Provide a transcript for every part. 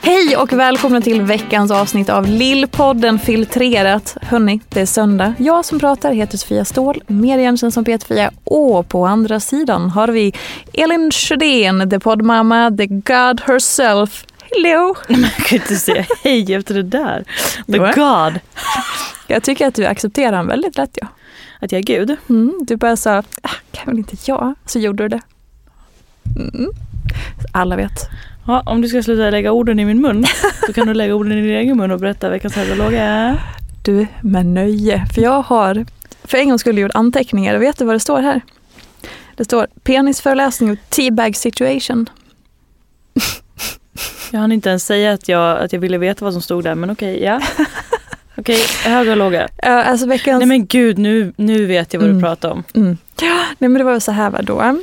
Hej och välkomna till veckans avsnitt av Lillpodden Filtrerat. Hörni, det är söndag. Jag som pratar heter Sofia Ståhl, mer igenkänd som Peter-Fia. Och på andra sidan har vi Elin Sjödén, the poddmamma, the God herself. Hello! Man kan inte säga hej efter det där. The. God. Jag tycker att du accepterar honom väldigt rätt. Ja. Att jag är Gud. Mm, du bara sa, ah, kan väl inte jag? Så gjorde du det. Mm. Alla vet. Ja, om du ska sluta lägga orden i min mun så kan du lägga orden i din egen mun och berätta veckans och låga. Du, med nöje. För jag har för en gång skulle gjort anteckningar och vet du vad det står här? Det står penisföreläsning och teabag situation. Jag hann inte ens säga att jag, att jag ville veta vad som stod där men okej, ja. Okej, höga och låga. Ja, alltså veckans... Nej men gud, nu, nu vet jag vad Mm. du pratar om. Mm. Ja, nej men det var så här va då.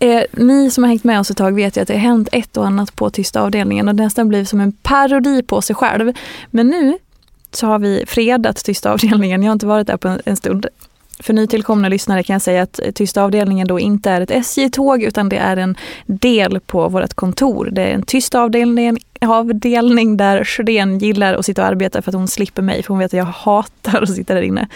Eh, ni som har hängt med oss ett tag vet ju att det har hänt ett och annat på tysta avdelningen och det nästan blivit som en parodi på sig själv. Men nu så har vi fredat tysta avdelningen. Jag har inte varit där på en, en stund. För nytillkomna lyssnare kan jag säga att tysta avdelningen då inte är ett SJ-tåg utan det är en del på vårt kontor. Det är en tyst avdelning, avdelning där Sjödén gillar att sitta och arbeta för att hon slipper mig för hon vet att jag hatar att sitta där inne.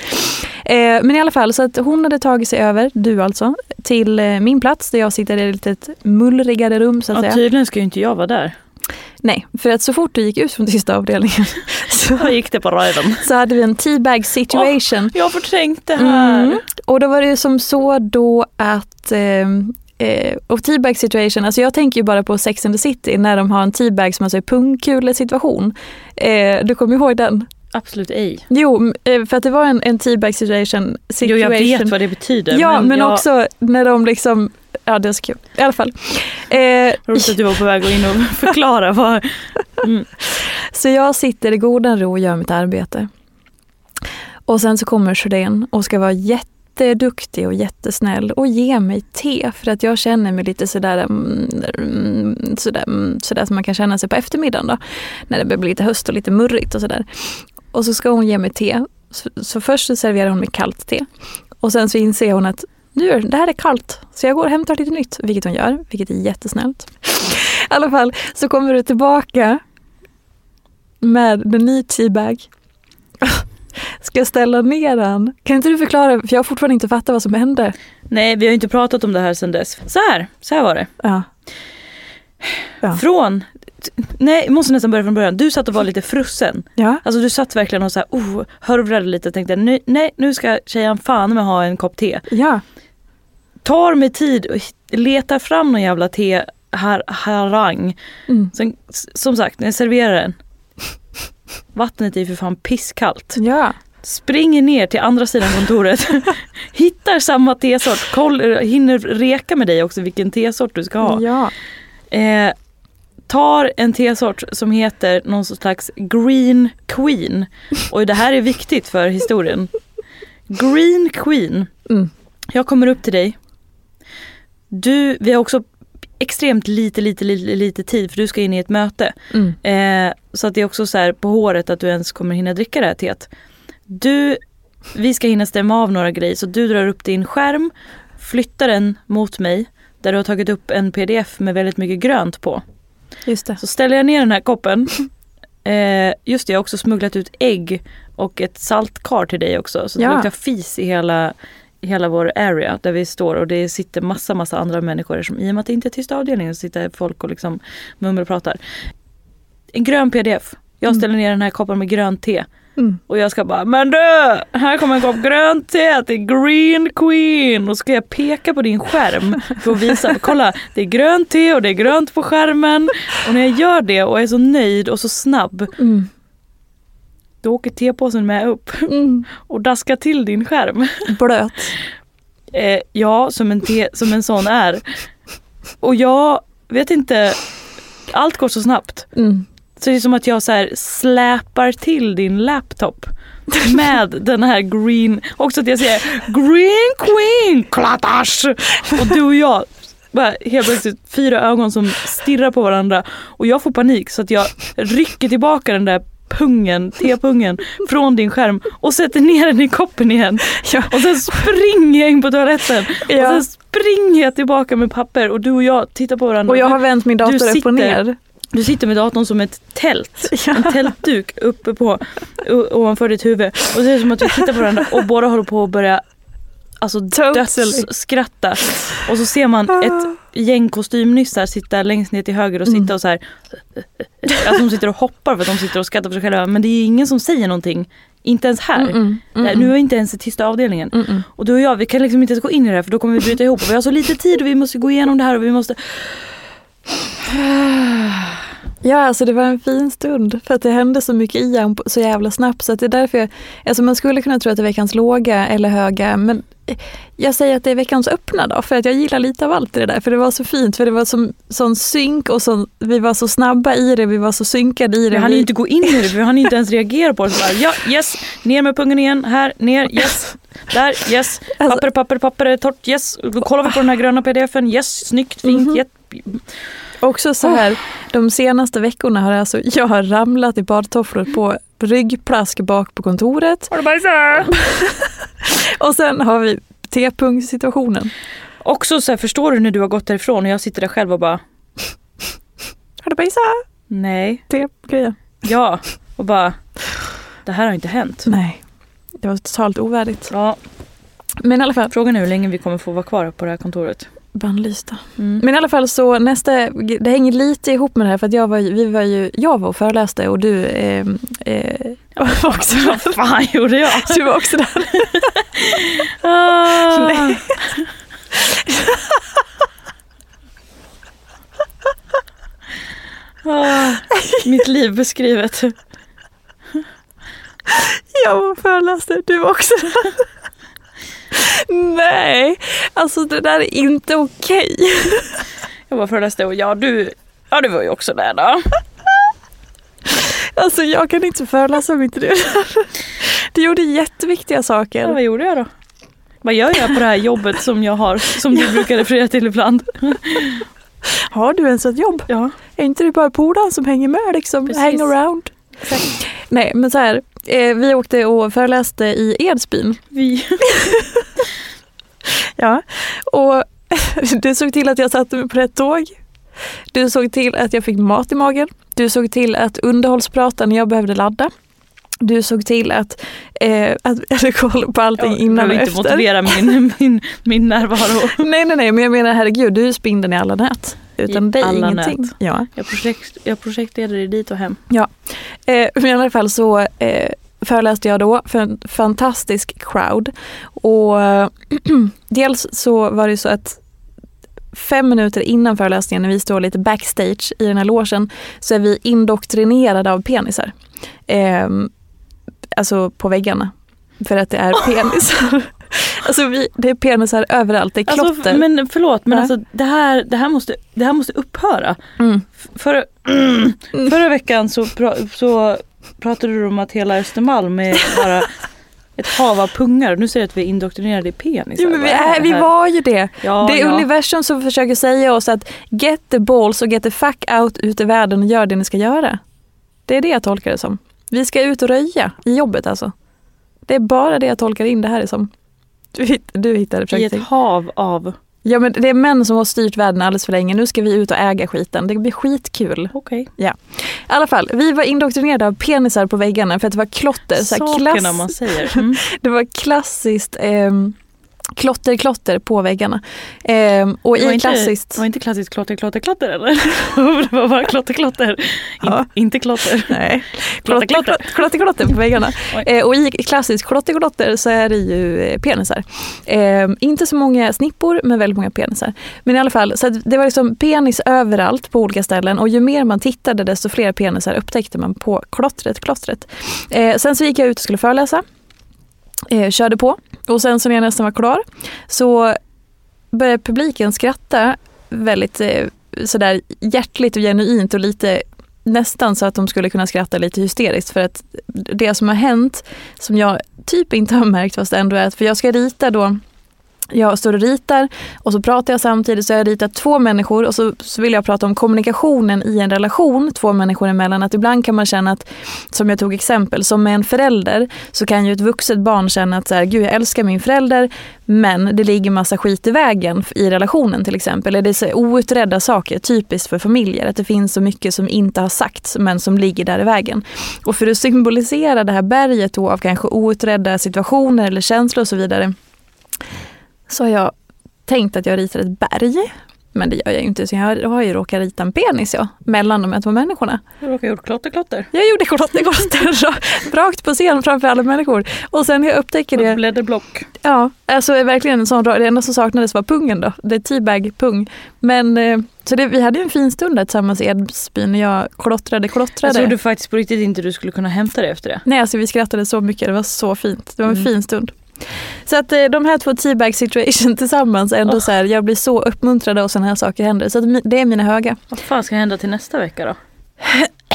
Eh, men i alla fall, så att hon hade tagit sig över, du alltså, till eh, min plats där jag sitter i ett litet mullrigare rum så att Ja, säga. tydligen ska ju inte jag vara där. Nej, för att så fort du gick ut från tysta avdelningen så, Då gick det på röven. så hade vi en teabag situation. Jag har förträngt det här. Mm. Och då var det ju som så då att eh, eh, och teabag situation, alltså jag tänker ju bara på Sex and the City när de har en teabag som alltså är pungkulesituation. Eh, du kommer ihåg den? Absolut ej. Jo, eh, för att det var en, en teabag situation. situation. Jo, jag vet vad det betyder. Ja, men, jag, också när de liksom, ja det är så kul. I alla fall. Eh, Roligt att du var på väg att in och förklara vad... Mm. Så jag sitter i godan ro och gör mitt arbete. Och sen så kommer Sjödén och ska vara jätteduktig och jättesnäll och ge mig te för att jag känner mig lite sådär, mm, mm, sådär, mm, sådär som man kan känna sig på eftermiddagen då. När det börjar bli lite höst och lite murrigt och sådär. Och så ska hon ge mig te. Så, så först så serverar hon mig kallt te. Och sen så inser hon att nu, det här är kallt, så jag går och hämtar lite nytt, vilket hon gör, vilket är jättesnällt. I alla fall så kommer du tillbaka med en ny teabag. Ska jag ställa ner den? Kan inte du förklara, för jag har fortfarande inte fattat vad som hände. Nej, vi har inte pratat om det här sedan dess. Så här, så här var det. Ja. Ja. Från, nej, jag måste nästan börja från början. Du satt och var lite frusen. Ja. Alltså du satt verkligen och så här, oh, hörvrade lite och tänkte nej, nej nu ska tjejen fan med ha en kopp te. Ja. Tar mig tid och letar fram någon jävla te har, harang. Mm. Sen, som sagt, när jag serverar den. Vattnet är för fan pisskallt. Ja. Springer ner till andra sidan kontoret. hittar samma tesort. Koll, hinner reka med dig också vilken tesort du ska ha. Ja. Eh, tar en tesort som heter någon slags Green Queen. Och det här är viktigt för historien. Green Queen. Mm. Jag kommer upp till dig Du, vi har också extremt lite, lite, lite, lite tid för du ska in i ett möte. Mm. Eh, så att det är också så här på håret att du ens kommer hinna dricka det här teet. Du, vi ska hinna stämma av några grejer så du drar upp din skärm, flyttar den mot mig där du har tagit upp en pdf med väldigt mycket grönt på. Just det. Så ställer jag ner den här koppen. Eh, just det, jag har också smugglat ut ägg och ett saltkar till dig också. Så det Ja. luktar fis i hela, i hela vår area där vi står och det sitter massa, massa andra människor. Som, I och med att det inte är tysta avdelningen så sitter folk och liksom mummelpratar. En grön pdf. Jag ställer ner den här koppen med grönt te. Mm. Och jag ska bara, men du! Här kommer en kopp grönt te till Green Queen. Och ska jag peka på din skärm för att visa, kolla det är grönt te och det är grönt på skärmen. Och när jag gör det och är så nöjd och så snabb, Mm. då åker tepåsen med upp Mm. och daskar till din skärm. Blöt. Eh, ja, som en, te, som en sån är. Och jag vet inte, allt går så snabbt. Mm. Så det är som att jag så släpar till din laptop med den här green, också att jag säger green queen, klatash! Och du och jag, bara helt plötsligt fyra ögon som stirrar på varandra och jag får panik så att jag rycker tillbaka den där pungen, tepungen från din skärm och sätter ner den i koppen igen. Ja. Och sen springer jag in på toaletten Ja. och sen springer jag tillbaka med papper och du och jag tittar på varandra. Och jag har vänt min dator upp och ner. Du sitter med datorn som ett tält. Ja. En tältduk uppe på ovanför ditt huvud. Och det är som att vi tittar på varandra och båda håller på att börja alltså Totally. dödsskratta. Och så ser man ett gäng kostymnissar sitta längst ner till höger och Mm. sitta och så här. Att de sitter och hoppar för att de sitter och skrattar för sig själva. Men det är ingen som säger någonting. Inte ens här. Mm, mm, Nej, Nu är inte ens i tysta avdelningen. mm, mm. Och du och jag, vi kan liksom inte ens gå in i det här för då kommer vi bryta ihop. Och vi har så lite tid och vi måste gå igenom det här och vi måste... Ja, alltså det var en fin stund för att det hände så mycket i en så jävla snabbt så att det är därför jag, alltså man skulle kunna tro att det är veckans låga eller höga men jag säger att det är veckans öppna då för att jag gillar lite av allt i det där för det var så fint för det var som, sån synk och sån, vi var så snabba i det, vi var så synkade i det. Vi hann Vi- inte gå in i det, vi hann inte ens reagera på det. Bara, ja, yes, ner med pungen igen, här, ner, yes, där, yes, papper, papper, papper torrt, yes. Då kollar vi på den här gröna pdfen, yes, snyggt, fint, Mhm. jätte... Också så här, de senaste veckorna har alltså, jag har ramlat i badtofflor på ryggplask bak på kontoret Har du bajsat? och sen har vi T-punktssituationen. Också så här, förstår du när du har gått därifrån och jag sitter där själv och bara, Har du bajsat? nej, T-grejen. ja, och bara, det här har inte hänt. Nej, det var totalt ovärdigt. Ja, Men i alla fall, frågan är hur länge vi kommer få vara kvar på det här kontoret. Bannlysta. Mm. Men i alla fall så nästa, det hänger lite ihop med det här för att jag var, vi var ju, jag var och föreläste och du eh, eh, var också Vad fan gjorde jag? Du var också där. Ah. Ah, mitt liv beskrivet. Jag var och föreläste, du var också där. Nej, alltså det där är inte okej. Jag bara föreläste och ja du, ja du var ju också där då. Alltså jag kan inte föreläsa om inte du. Du gjorde jätteviktiga Ja, saker. vad gjorde jag då? Vad gör jag på det här jobbet som jag har, som du brukar referera till ibland? Har du ens ett jobb? Ja. Är inte det bara polaren som hänger med liksom? Precis. Hang around. Nej men så här, eh, vi åkte och föreläste i Edsbyn. Vi. Ja. Och du såg till att jag satte mig på rätt tåg. Du såg till att jag fick mat i magen. Du såg till att underhållsprata när jag behövde ladda. Du såg till att, eh, att jag hade koll på allting Jag innan och behöver inte efter. motivera min, min, min närvaro. Nej, nej, nej, men jag menar herregud, du är spindeln i alla nät. Utan dig ingenting. nät. Ja. Jag, projekt, jag projektleder dig dit och hem. Eh, men i alla fall så eh, föreläste jag då för en fantastisk crowd. Och dels så var det så att fem minuter innan föreläsningen när vi står lite backstage i den här logen så är vi indoktrinerade av penisar. Eh, alltså på väggarna. För att det är penisar. Alltså vi, det är penisar överallt, det är klotter. Alltså, men förlåt men Ja. alltså det här, det, här måste, det här måste upphöra. Mm. F- Förra, förra veckan så, pra, så pratade du om att hela Östermalm är bara ett hav av pungar. Nu säger du att vi är indoktrinerade i penisar. Jo, men vi, är vi var ju det. Ja, det är ja. universum som försöker säga oss att get the balls och get the fuck out ut i världen och gör det ni ska göra. Det är det jag tolkar det som. Vi ska ut och röja i jobbet alltså. Det är bara det jag tolkar in det här som. Du, hitt, du hittade I försökte. ett hav av... Ja men det är män som har styrt världen alldeles för länge. Nu ska vi ut och äga skiten. Det blir skitkul. Okej. I alla fall, vi var indoktrinerade av penisar på väggarna för att det var klotter. Så här Sakerna klass- man säger. Mm. Det var klassiskt ehm, klotter, klotter på väggarna. Ehm, och i inte, klassiskt... det var inte klassiskt klotter, klotter, klotter eller? det var bara klotter, klotter. Ja. In, inte klotter. Nej, Klotter, klotter. klotter, klotter på väggarna. Eh, och i klassiskt klotter, klotter så är det ju eh, penisar. Eh, inte så många snippor, men väldigt många penisar. Men i alla fall, så det var liksom penis överallt på olika ställen och ju mer man tittade desto fler penisar upptäckte man på klottret, klottret. Eh, sen så gick jag ut och skulle föreläsa. Eh, körde på. Och sen så när jag nästan var klar så började publiken skratta väldigt eh, sådär hjärtligt och genuint och lite nästan så att de skulle kunna skratta lite hysteriskt. För att det som har hänt som jag typ inte har märkt fast ändå är att för jag ska rita då jag står och ritar och så pratar jag samtidigt så har jag ritat två människor och så, så vill jag prata om kommunikationen i en relation två människor emellan. Att ibland kan man känna att, som jag tog exempel, som med en förälder så kan ju ett vuxet barn känna att så här, gud jag älskar min förälder men det ligger massa skit i vägen i relationen till exempel. Eller det så outredda saker, typiskt för familjer, att det finns så mycket som inte har sagts men som ligger där i vägen. Och för att symbolisera det här berget då av kanske outredda situationer eller känslor och så vidare så har jag tänkt att jag ritar ett berg. Men det gör jag ju inte, så jag har ju råkat rita en penis ja, mellan de här två människorna. Jag råkar gjort klotter, klotter. Jag gjorde klotter, klotter så, rakt på scen framför alla människor. Och sen när jag upptäcker Ett det, blädderblock. ja, alltså verkligen en sån, det enda som saknades var pungen då. Det är teabag-pung. Men, eh, så det, vi hade ju en fin stund där tillsammans i Edsbyn när jag klottrade, Jag klottrade. trodde faktiskt på riktigt inte du skulle kunna hämta det efter det. Nej, alltså vi skrattade så mycket, det var så fint. Det var en Mm. fin stund. Så att eh, de här två teabag situation tillsammans, ändå Oh. så här, jag blir så uppmuntrad och sådana här saker händer. Så att det är mina höga. Vad fan ska hända till nästa vecka då?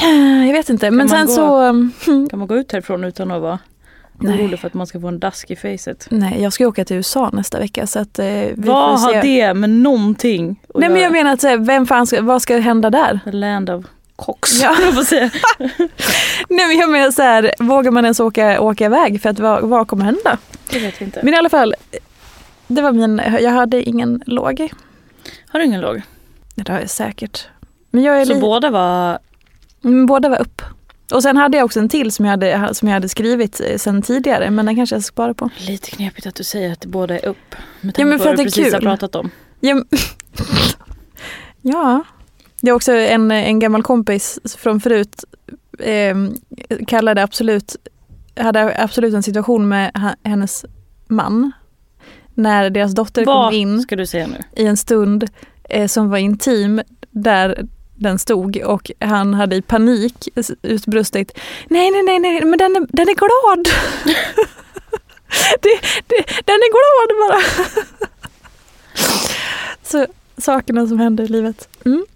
Jag vet inte, men man sen gå- så... mm, Kan man gå ut härifrån utan att vara Nej. orolig för att man ska få en dask i facet? Nej, jag ska åka till USA nästa vecka så att eh, vi Vad har det med någonting Nej men jag göra? menar att så här, vem fan ska, vad ska hända där? The land of cocks. Ja. Nej men jag menar så här, vågar man ens åka, åka iväg för att vad, vad kommer hända? Det vet vi inte. Men i alla fall, det var min, jag hade ingen låg. Har du ingen låg? Det har jag säkert. Men jag är Så li- båda var... Mm, Båda var upp. Och sen hade jag också en till som jag hade, som jag hade skrivit eh, sen tidigare men den kanske jag ska spara på. Lite knepigt att du säger att båda är upp. Med Ja, tanke men på för vad att du det är precis har kul. pratat om. Ja, ja. Det är också en, en gammal kompis från förut eh, kallade absolut, hade absolut en situation med hennes man. När deras dotter Vad kom in i en stund eh, som var intim där den stod och han hade i panik utbrustit Nej, nej, nej, nej, men den är, den är glad. det, det, den är glad bara. så sakerna som händer i livet. Mm.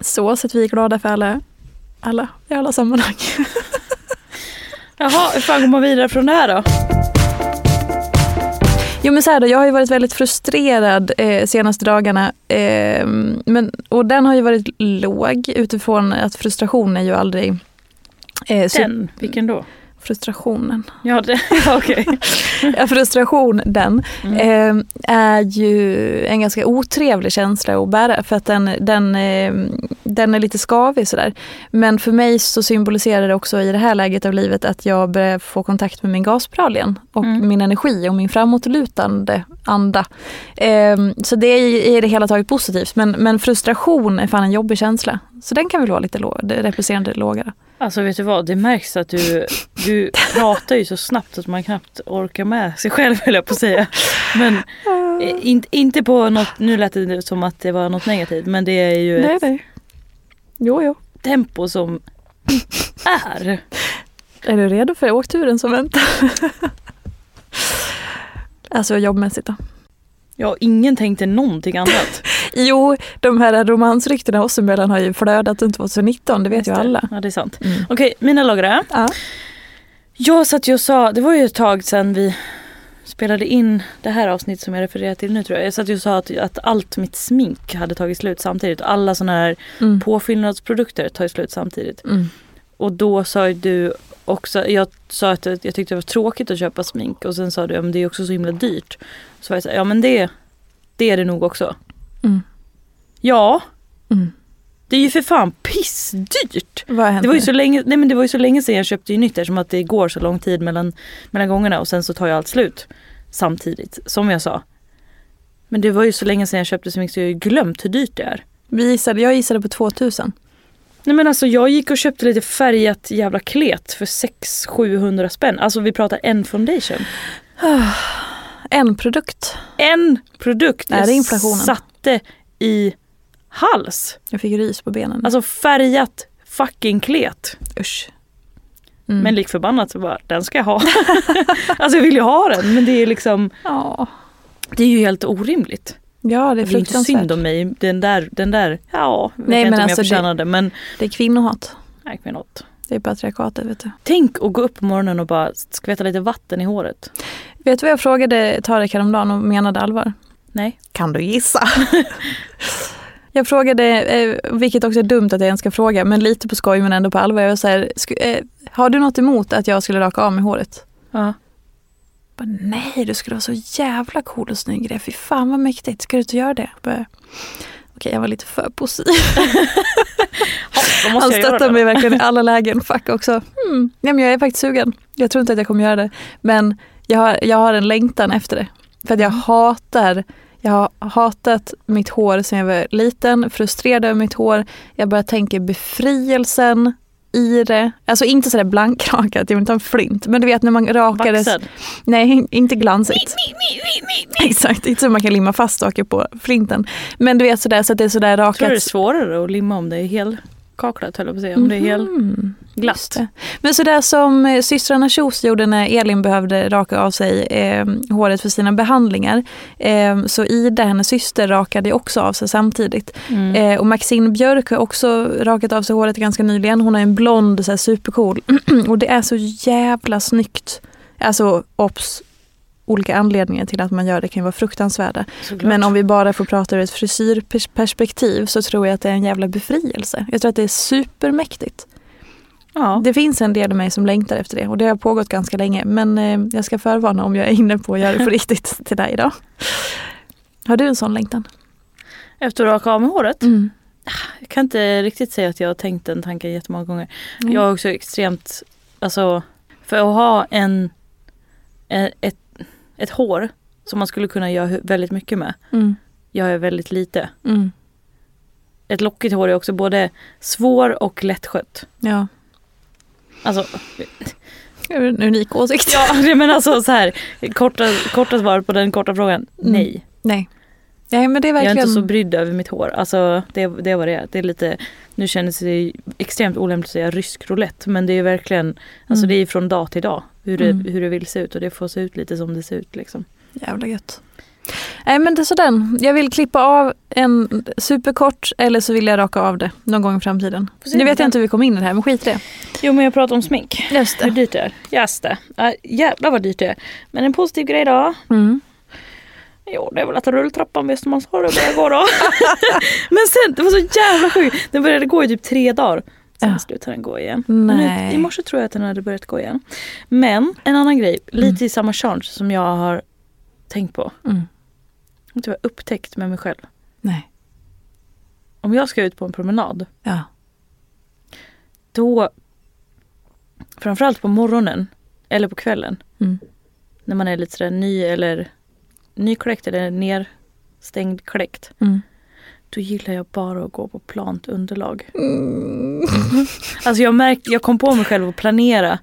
Så, så att vi är glada för alla, alla i alla sammanhang. Jaha, hur fan går man vidare från det här då? Jo men så här då, jag har ju varit väldigt frustrerad eh, senaste dagarna. Eh, men, och den har ju varit låg utifrån att frustration är ju aldrig... Eh, Den? Vilken då? Frustrationen. Ja, det, okej. Ja, frustration, den, Mm. eh, är ju en ganska otrevlig känsla att bära för att den, den, eh, den är lite skavig sådär. Men för mig så symboliserar det också i det här läget av livet att jag börjar få kontakt med min gaspedal igen och Mm. min energi och min framåtlutande anda. Eh, så det är i det hela taget positivt men, men frustration är fan en jobbig känsla. Så den kan väl vara lite lå- represserande lågare. Alltså vet du vad, det märks att du, du pratar ju så snabbt att man knappt orkar med sig själv höll jag på att säga. Men eh, in, inte på något, nu lät det som att det var något negativt men det är ju Nej, ett nej. Jo, jo. tempo som är. Är du redo för åkturen som väntar? alltså jobbmässigt då? Ja, ingen tänkte någonting annat. Jo, de här romansryktena oss emellan har ju flödat under 2019, det vet Just ju alla. Ja, det är sant. Mm. Okej, mina lagrar. Ja. Jag satt ju och sa, det var ju ett tag sedan vi spelade in det här avsnittet som jag refererar till nu tror jag. Jag satt ju och sa att, att allt mitt smink hade tagit slut samtidigt. Alla sådana här Mm. påfyllnadsprodukter tar slut samtidigt. Mm. Och då sa ju du också, jag sa att jag tyckte det var tråkigt att köpa smink och sen sa du, ja men det är också så himla dyrt. Så var jag så här, ja men det, det är det nog också. Mm. Ja, Mm. det är ju för fan pissdyrt. Det var, ju så länge, nej men det var ju så länge sedan jag köpte ju nytt eftersom att det går så lång tid mellan, mellan gångerna och sen så tar ju allt slut samtidigt som jag sa. Men det var ju så länge sedan jag köpte smink så jag har ju glömt hur dyrt det är. Vi gissade, jag gissade på 2000. Nej men alltså jag gick och köpte lite färgat jävla klet för 600-700 spänn. Alltså vi pratar en foundation. En produkt. En produkt Är det jag inflationen? satte i hals. Jag fick rys på benen. Alltså färgat fucking klet. Usch. Mm. Men lik förbannat så bara, den ska jag ha. alltså jag vill ju ha den men det är liksom, ja. det är ju helt orimligt. Ja, det är Det är inte fruktansvärt. synd om mig. Den där, den där ja, jag vet Nej, inte men om alltså jag förtjänar det men Det är kvinnohat. nej, något. Det är patriarkatet vet du. Tänk att gå upp på morgonen och bara skvätta lite vatten i håret. Vet du vad jag frågade Tarek häromdagen och menade allvar? Nej. Kan du gissa? jag frågade, eh, vilket också är dumt att jag ens ska fråga, men lite på skoj men ändå på allvar. Jag var så här, eh, har du något emot att jag skulle raka av mig håret? Ja. Bara, Nej, du skulle vara så jävla cool och snygg i det. Fy fan vad mäktigt. Ska du inte göra det? Bara, Okej, jag var lite för positiv. Han stöttar mig verkligen i alla lägen. Fuck också. Mm. Nej, men jag är faktiskt sugen. Jag tror inte att jag kommer göra det. Men jag har, jag har en längtan efter det. För att jag Mm. hatar jag har hatat mitt hår sedan jag var liten, frustrerad över mitt hår. Jag bara tänker befrielsen i det. Alltså inte sådär blankrakat, jag vill inte ha en flint. Men du vet när man rakar det. Vaxad. Nej, inte glansigt. Exakt, inte så man kan limma fast saker på flinten. Men du vet sådär så att det är sådär Jag tror det är rakat. svårare att limma om det är helkaklat höll jag på att säga. Om det är helt. Just glatt. det. Men sådär som eh, systrarna Kjos gjorde när Elin behövde raka av sig eh, håret för sina behandlingar. Eh, så Ida, hennes syster, rakade också av sig samtidigt. Mm. Eh, och Maxine Björk har också rakat av sig håret ganska nyligen. Hon är en blond, så supercool. och det är så jävla snyggt. Alltså, obs, olika anledningar till att man gör det kan ju vara fruktansvärda. Såklart. Men om vi bara får prata ur ett frisyrperspektiv så tror jag att det är en jävla befrielse. Jag tror att det är supermäktigt. ja. Det finns en del av mig som längtar efter det och det har pågått ganska länge. Men eh, jag ska förvarna om jag är inne på att göra det på riktigt till dig idag. Har du en sån längtan? Efter att raka av med håret. Mm. Jag kan inte riktigt säga att jag har tänkt den tanken jättemånga gånger. Mm. Jag är också extremt, alltså för att ha en, en ett, ett hår som man skulle kunna göra väldigt mycket med. Mm. Jag är väldigt lite. Mm. Ett lockigt hår är också både svår och lättskött. Ja, Alltså, en unik åsikt. ja men alltså så här, korta, korta svar på den korta frågan, Mm. nej. Nej. Nej men det är Jag är verkligen... inte så brydd över mitt hår. Alltså det, det var det. Det är lite, nu känns det extremt olämpligt att säga rysk roulette men det är verkligen, alltså Mm. det är från dag till dag hur det, Mm. hur det vill se ut och det får se ut lite som det ser ut liksom. Jävla gött. Nej men det är sådär. Jag vill klippa av en superkort eller så vill jag raka av det någon gång i framtiden. Nu vet jag inte hur vi kom in i det här men skit i det. Jo men jag pratar om smink. Just Hur dyrt det är. Just det. Äh, jävlar vad dyrt det är. Men en positiv grej då. Mm. Jo det är väl att rulltrappan Västermalmstorg börjar gå då. men sen, det var så jävla sjukt. Den började gå i typ tre dagar. Sen Ja. slutade den gå igen. Men nu, Nej. I morse tror jag att den hade börjat gå igen. Men en annan grej, lite i samma genre som jag har tänkt på. Mm. Inte vad jag har upptäckt med mig själv. Nej. Om jag ska ut på en promenad, Ja. då framförallt på morgonen eller på kvällen Mm. när man är lite sådär ny eller nykläckt eller nerstängd kläckt. Mm. Då gillar jag bara att gå på plant underlag. Mm. Alltså jag, märkte, jag kom på mig själv att planera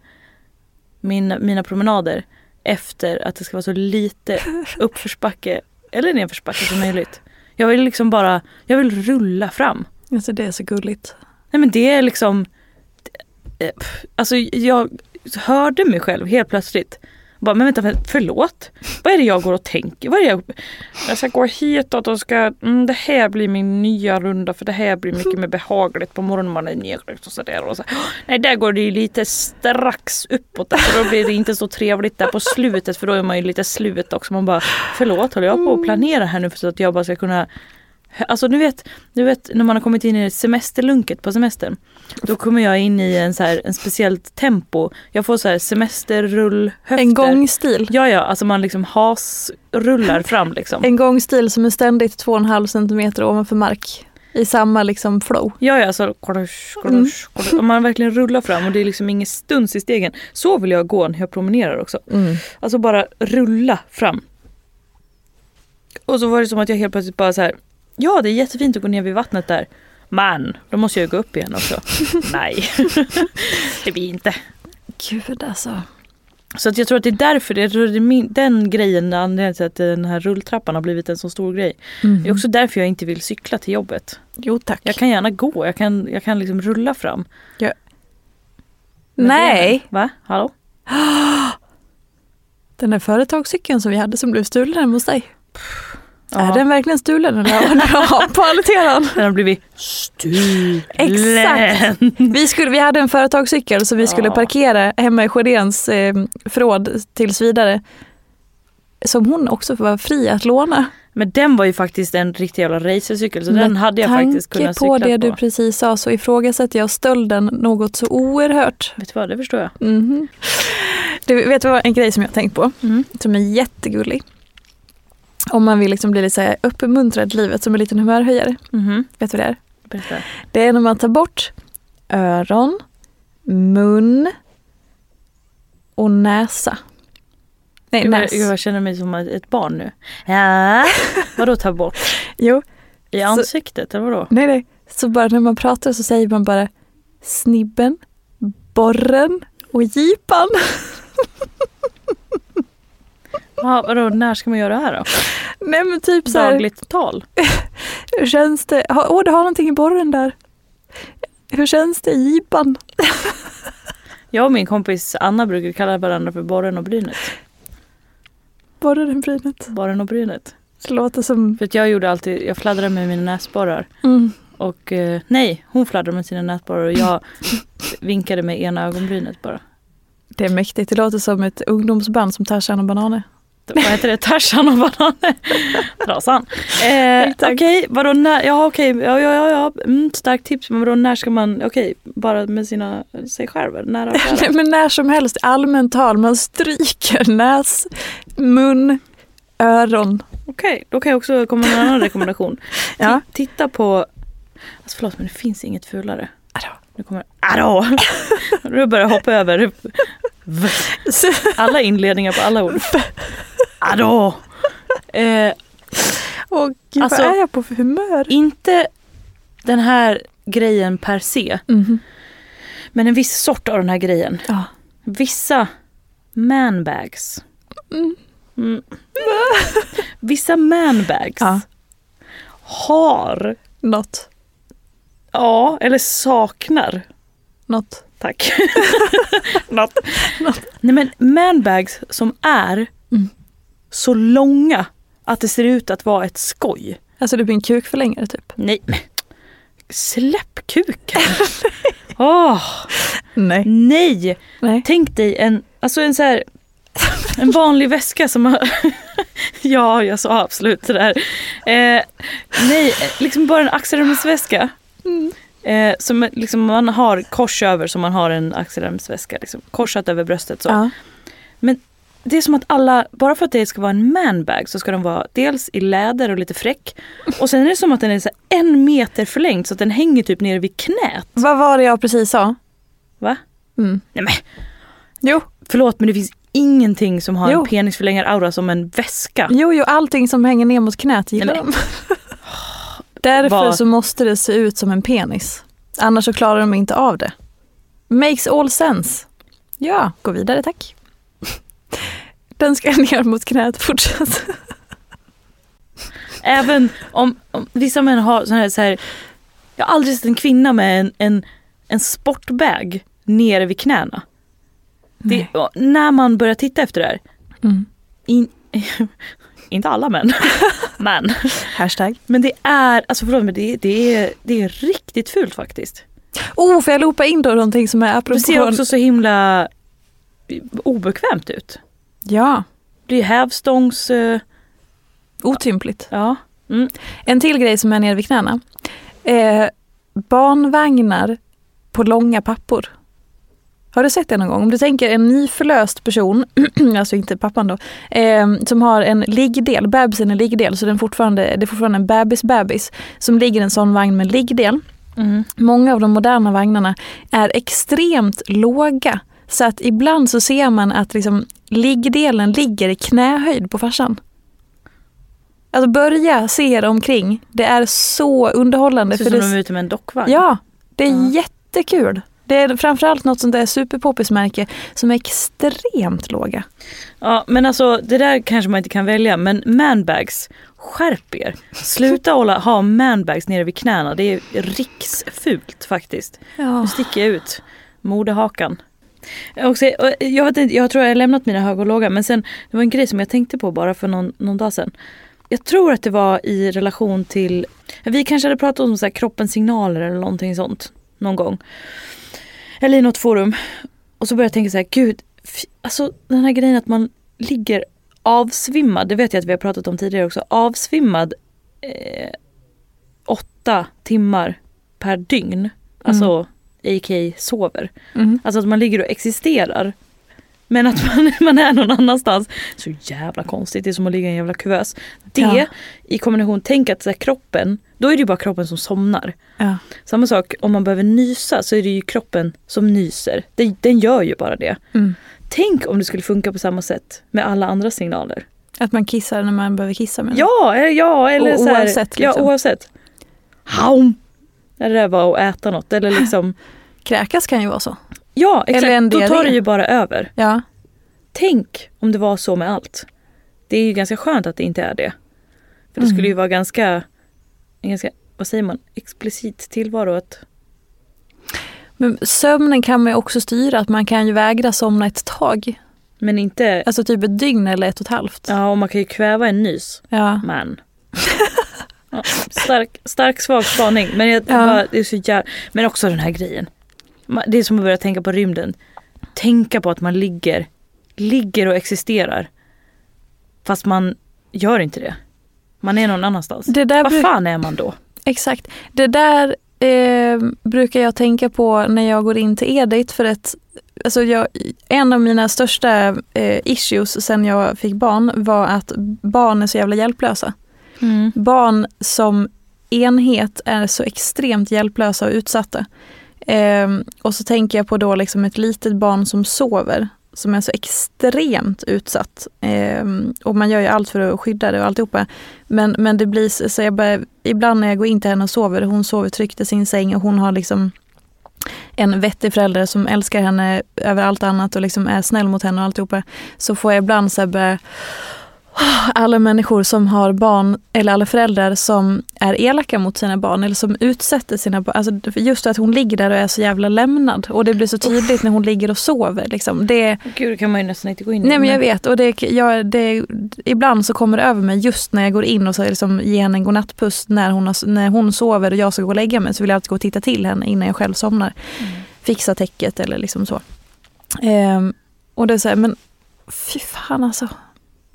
min, mina promenader efter att det ska vara så lite uppförsbacke eller nedförsbacke som möjligt. Jag vill liksom bara, jag vill rulla fram. Alltså det är så gulligt. Nej men det är liksom, eh, alltså jag hörde mig själv helt plötsligt Bara, men vänta, förlåt? Vad är det jag går och tänker? Vad är det jag, jag ska gå hitåt och ska, mm, det här blir min nya runda för det här blir mycket mer behagligt på morgonen man är nedryckt och sådär. Och så, nej, där går det ju lite strax uppåt för då blir det inte så trevligt där på slutet för då är man ju lite slut också. Man bara, förlåt, håller jag på att planera här nu för så att jag bara ska kunna Alltså du vet, du vet när man har kommit in i semesterlunket på semestern. Då kommer jag in i en, så här, en speciellt tempo. Jag får så här semesterrullhöfter. En gångstil. Ja ja, alltså man liksom hasrullar fram liksom. En gångstil som är ständigt 2,5 centimeter ovanför mark. I samma liksom flow. Ja ja, så korush. Och man verkligen rullar fram och det är liksom ingen stuns i stegen. Så vill jag gå när jag promenerar också. Mm. Alltså bara rulla fram. Och så var det som att jag helt plötsligt bara så här. Ja det är jättefint att gå ner vid vattnet där. Men då måste jag gå upp igen också. Nej, det blir inte. Gud alltså. Så att jag tror att det är därför, jag tror att det är min, den grejen, anledningen till att den här rulltrappan har blivit en så stor grej. Det är också därför jag inte vill cykla till jobbet. Jo tack. Jag kan gärna gå, jag kan, jag kan liksom rulla fram. Med Nej. Va? Hallå? den där företagscykeln som vi hade som blev stulen hemma hos dig. Ja. Är den verkligen stulen eller har den på alteran? Den har blivit stulen. Exakt. Vi, skulle, vi hade en företagscykel som vi skulle Ja. parkera hemma i Sjödéns eh, förråd tills vidare. Som hon också var fri att låna. Men den var ju faktiskt en riktig jävla racercykel så den hade jag faktiskt kunnat på cykla det på. du precis sa så ifrågasätter jag stölden något så oerhört. Vet du vad, det förstår jag. Mhm. Du vet vad en grej som jag har tänkt på? Mm. Som är jättegullig. Om man vill liksom bli lite så här uppmuntrad i livet som en liten humörhöjare. Mhm. Vet du vad det är? Berätta. Det är när man tar bort öron, mun och näsa. Nej, näs. gud, jag känner mig som ett barn nu. Ja. Vadå ta bort? Jo, I Så- ansiktet eller vadå? nej nej. Så bara när man pratar så säger man bara snibben, borren och jipan. Ja, vadå, när ska man göra det här då? Nej men typ så här, Dagligt tal? hur känns det? Åh, du har någonting i borren där. Hur känns det i jipan? Jag och min kompis Anna brukar kalla varandra för borren och brynet. Borren i brynet. Borren och brynet. Det låter som... För att jag gjorde alltid, jag fladdrade med mina näsborrar. Mm. Och eh, nej, hon fladdrade med sina näsborrar och jag vinkade med ena ögonbrynet bara. Det är mäktigt. Det låter som ett ungdomsband som Tarzan och Bananer. Vad heter det? Tarzan och bananer? Trasan. Eh, okej, vadå när? Ja okej, ja ja ja, ja. Mm, starkt tips. Men vadå när ska man, okej, bara med sina, sig själv? Nära Nej, men när som helst, allmänt tal. Man stryker näs, mun, öron. Okej, då kan jag också komma med en annan rekommendation. Ja. Ti- Titta på, alltså förlåt men det finns inget fulare. Adå. Nu kommer, adå! Nu börjar jag hoppa över alla inledningar på alla ord. Adå! Eh, Åh gud, Alltså- vad är jag på för humör? inte den här grejen per se, Mhm. men en viss sort av den här grejen. Ja. Vissa manbags. Mm. Mm. Vissa manbags Ja. har, Något. ja, eller saknar Något. Tack. Något. Nej men manbags som är Mm. Så långa att det ser ut att vara ett skoj. Alltså det blir en kukförlängare typ. Nej, släpp kuken. Åh, Nej. nej, Nej. tänk dig en, alltså en så här, en vanlig väska som har, ja jag sa absolut det där. Eh, nej, liksom bara en axelremsväska. Mm. Eh, som liksom man har kors över som man har en axelremsväska. Liksom, korsat över bröstet så. Ja. Det är som att alla, bara för att det ska vara en manbag så ska den vara dels i läder och lite fräck. Och sen är det som att den är så en meter förlängd så att den hänger typ nere vid knät. Vad var det jag precis sa? Va? Mm. Nej men Jo. förlåt men det finns ingenting som har Jo. en penisförlängar-aura som en väska. Jo, jo, allting som hänger ner mot knät gillar de. Därför Vad- så måste det se ut som en penis. Annars så klarar de inte av det. Makes all sense. Ja, gå vidare tack. Den ska ner mot knät, fortsätt. Även om, om vissa män har sån här, så här jag har aldrig sett en kvinna med en, en, en sportbag nere vid knäna. Det, när man börjar titta efter det här, Mm. In, inte alla män. men. Hashtag. Men det är, alltså förlåt men det, det, är, det är riktigt fult faktiskt. Oh, får jag loopa in då någonting som är apropå... Det ser också så himla obekvämt ut. Ja, Det är hävstångs... eh, otympligt. Ja. Mm. En till grej som är nere vid knäna. Eh, barnvagnar på långa pappor. Har du sett det någon gång? Om du tänker en nyförlöst person, alltså inte pappan då, eh, som har en liggdel, bebisen är liggdel, så den fortfarande, det är fortfarande en bebis-bebis, som ligger i en sån vagn med liggdel. Mm. Många av de moderna vagnarna är extremt låga. Så att ibland så ser man att liksom liggdelen ligger i knähöjd på farsan. Alltså börja se er omkring. Det är så underhållande. Ser för ut som det, de är ute med en dockvagn. ja, det är Ja. jättekul. Det är framförallt något sånt där superpoppis-märke som är extremt låga. Ja men alltså det där kanske man inte kan välja men manbags, skärp er. Sluta hålla, ha manbags nere vid knäna, det är riksfult faktiskt. Ja. Nu sticker jag ut modehakan. Jag, också, jag, vet inte, jag tror jag har lämnat mina höga och låga men sen det var en grej som jag tänkte på bara för någon, någon dag sedan. Jag tror att det var i relation till, vi kanske hade pratat om så här kroppens signaler eller någonting sånt någon gång. Eller i något forum. Och så började jag tänka så här, gud, f- alltså den här grejen att man ligger avsvimmad, det vet jag att vi har pratat om tidigare också, avsvimmad eh, åtta timmar per dygn. Alltså mm a.k.a. sover. Mm. Alltså att man ligger och existerar. Men att man, man är någon annanstans. Så jävla konstigt, det är som att ligga i en jävla kuvös. Det Ja. i kombination, tänk att så kroppen, då är det ju bara kroppen som somnar. Ja. Samma sak om man behöver nysa så är det ju kroppen som nyser. Den, den gör ju bara det. Mm. Tänk om det skulle funka på samma sätt med alla andra signaler. Att man kissar när man behöver kissa. Men... Ja, eller, ja, eller O- så här, oavsett, Ja, liksom. oavsett. Haum! Eller det var att äta något. Eller liksom, Kräkas kan ju vara så. ja, exakt. Eller en Då tar det ju bara över. Ja. Tänk om det var så med allt. Det är ju ganska skönt att det inte är det. För det Mm. skulle ju vara ganska, en ganska, vad säger man, explicit tillvaro att Men sömnen kan man ju också styra. Att man kan ju vägra somna ett tag. men inte, Alltså typ ett dygn eller ett och ett halvt. ja och man kan ju kväva en nys. Ja. Men. Stark, stark svag spaning. Men jag, Ja. bara, det är så jävla, Men också den här grejen. Det är som att börja tänka på rymden. Tänka på att man ligger, ligger och existerar. Fast man gör inte det. Man är någon annanstans. Det där Vad fan är man då? Exakt. Det där eh, brukar jag tänka på när jag går in till Edit för att alltså jag, en av mina största eh, issues sen jag fick barn var att barn är så jävla hjälplösa. Mm. Barn som enhet är så extremt hjälplösa och utsatta. Eh, och så tänker jag på då liksom ett litet barn som sover som är så extremt utsatt. Eh, och man gör ju allt för att skydda det och alltihopa. Men, men det blir så jag börjar, ibland när jag går in till henne och sover, hon sover tryggt i sin säng och hon har liksom en vettig förälder som älskar henne över allt annat och liksom är snäll mot henne och alltihopa. Så får jag ibland så här börja, alla människor som har barn eller alla föräldrar som är elaka mot sina barn eller som utsätter sina barn. Alltså just att hon ligger där och är så jävla lämnad och det blir så tydligt när hon ligger och sover. Liksom. Det, Gud, det kan man ju nästan inte gå in i. Nej men jag vet och det, jag, det, ibland så kommer det över mig just när jag går in och så liksom ger henne en godnattpuss när hon, har, när hon sover och jag ska gå och lägga mig så vill jag alltid gå och titta till henne innan jag själv somnar. Fixa täcket eller liksom så. Ehm, och det är så här, men fy fan alltså.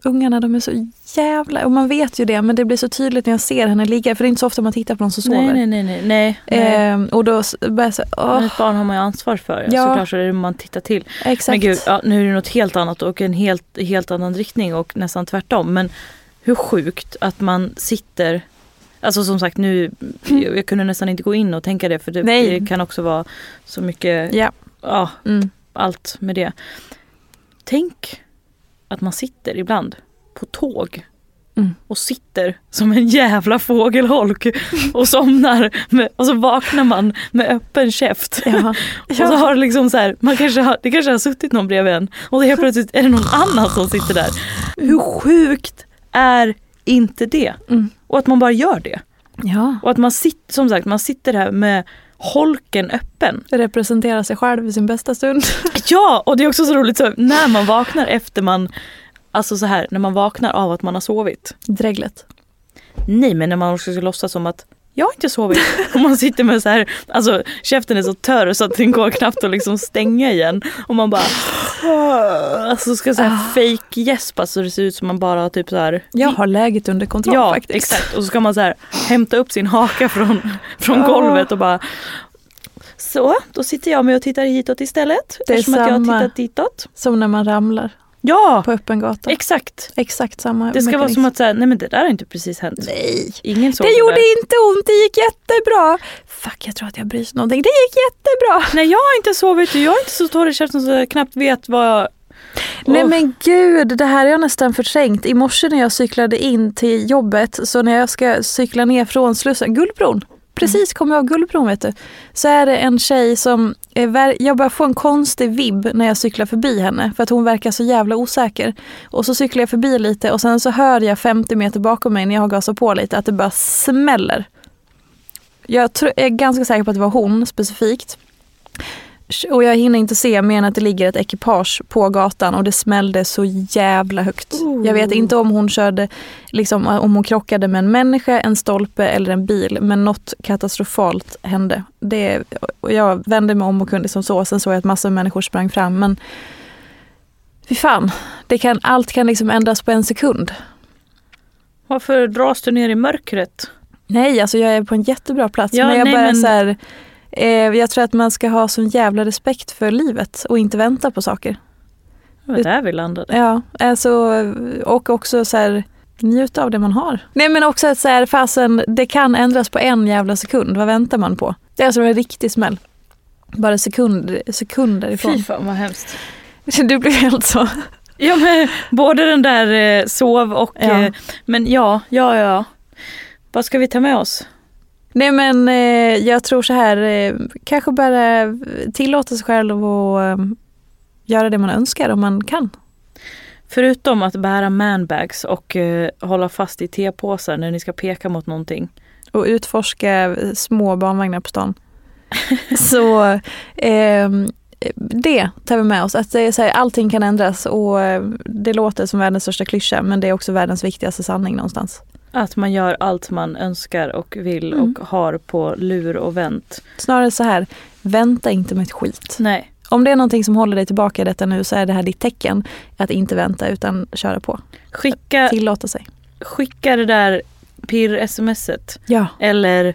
Ungarna de är så jävla, och man vet ju det men det blir så tydligt när jag ser henne ligga för det är inte så ofta man tittar på någon som sover. Nej, nej, nej. nej, nej. Ehm, och då börjar jag säga, Men åh, ett barn har man ju ansvar för. Ja. Såklart så är det man tittar till. exakt. Men gud, ja, nu är det något helt annat och en helt, helt annan riktning och nästan tvärtom. Men hur sjukt att man sitter Alltså som sagt nu, jag, jag kunde nästan inte gå in och tänka det för det, det kan också vara så mycket, Ja. ja, Mm. allt med det. Tänk att man sitter ibland på tåg Mm. och sitter som en jävla fågelholk och somnar med, och så vaknar man med öppen käft. Ja. Och så har liksom så här, man kanske har, det kanske har suttit någon bredvid en och helt plötsligt är det någon annan som sitter där. Hur sjukt är inte det? Mm. Och att man bara gör det. ja. Och att man sitter, som sagt, man sitter här med holken öppen. Representera sig själv i sin bästa stund. Ja, och det är också så roligt så när man vaknar efter man Alltså så här när man vaknar av att man har sovit. Dräglet. Nej men när man också ska låtsas som att jag har inte sovit. Och man sitter med så här, alltså käften är så törr så att den går knappt att liksom stänga igen. Och man bara, alltså ska så här fake gäspa så det ser ut som man bara har typ så här. Jag har läget under kontroll Ja faktiskt. exakt och så ska man så här hämta upp sin haka från, från golvet och bara så, då sitter jag med och tittar hitåt istället. Det är eftersom att jag har samma. tittat ditåt. Som när man ramlar Ja, på öppen gata. exakt. Exakt samma Det ska vara mekanism. som att säga, nej men det där har inte precis hänt. Nej. Ingen såg Det gjorde där. inte ont, det gick jättebra. Fuck, jag tror att jag bryr någonting. Det gick jättebra. Nej jag har inte sovit och jag är inte så torr i käften så jag knappt vet vad... Nej Åh. men gud, det här har jag nästan förträngt. I morse när jag cyklade in till jobbet, så när jag ska cykla ner från Slussen, Gullbron, precis kom jag av Gullbron vet du, så är det en tjej som, är, jag börjar få en konstig vibb när jag cyklar förbi henne för att hon verkar så jävla osäker. Och så cyklar jag förbi lite och sen så hör jag 50 meter bakom mig när jag har gasat på lite att det bara smäller. Jag är ganska säker på att det var hon specifikt. Och jag hinner inte se mer än att det ligger ett ekipage på gatan och det smällde så jävla högt. Jag vet inte om hon körde, liksom, om hon krockade med en människa, en stolpe eller en bil. Men något katastrofalt hände. Det, och jag vände mig om och kunde som så. Sen såg jag att massor av människor sprang fram. Men fy fan, det kan, allt kan liksom ändras på en sekund. Varför dras du ner i mörkret? Nej, alltså jag är på en jättebra plats. Ja, men jag nej, bara men- så här, eh, jag tror att man ska ha sån jävla respekt för livet och inte vänta på saker. Det var där vi landade. Ja, alltså, och också så här, njuta av det man har. Nej men också att så här, fasen, det kan ändras på en jävla sekund. Vad väntar man på? Det är alltså en riktig smäll. Bara sekunder, sekunder ifrån. Fy fan vad hemskt. Du blir helt så. Ja men både den där eh, sov och... Ja. Eh, men ja, ja, ja. Vad ska vi ta med oss? Nej men eh, jag tror så här, eh, kanske bara tillåta sig själv att eh, göra det man önskar om man kan. Förutom att bära manbags och eh, hålla fast i tepåsar när ni ska peka mot någonting. och utforska små barnvagnar på stan. så ehm, det tar vi med oss. Att det så här, allting kan ändras och eh, det låter som världens största klyscha men det är också världens viktigaste sanning någonstans. Att man gör allt man önskar och vill Mm. och har på lur och vänt. Snarare så här, vänta inte med ett skit. Nej. Om det är någonting som håller dig tillbaka i detta nu så är det här ditt tecken att inte vänta utan köra på. Skicka, Tillåta sig. skicka det där pirr-smset. Ja. Eller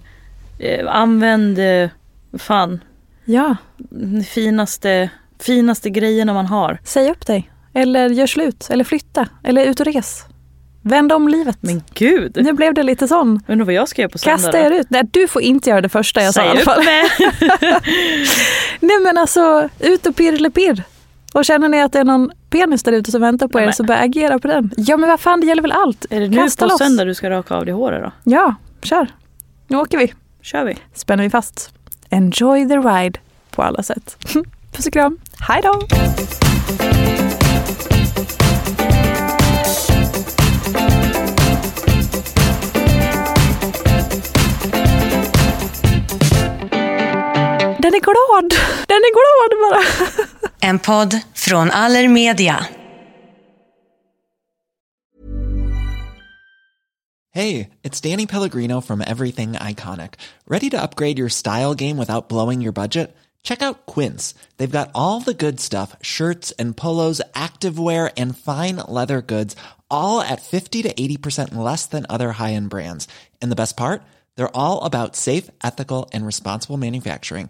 eh, använd, eh, fan, Ja, finaste, finaste grejerna man har. säg upp dig. Eller gör slut. Eller flytta. Eller ut och res. Vänd om livet. Men gud! Nu blev det lite sån. Undrar vad jag ska göra på söndag Kasta er ut. Nej, du får inte göra det första jag sa i alla Säg fall. mig! Nej men alltså, ut och pirr Och känner ni att det är någon penis där ute som väntar på Nej, er men- så börja agera på den. Ja men vad fan, det gäller väl allt? Är det nu Kasta på loss. söndag du ska raka av dig håret då? Ja, kör. Nu åker vi. Kör vi. Spänner vi fast. Enjoy the ride på alla sätt. Puss och kram. Hej då! Den är glad. Den är glad bara. En podd från Allermedia. Hey, it's Danny Pellegrino from Everything Iconic. Ready to upgrade your style game without blowing your budget? Check out Quince. They've got all the good stuff shirts and polos, activewear, and fine leather goods, all at 50 to 80% less than other high end brands. And the best part? They're all about safe, ethical, and responsible manufacturing.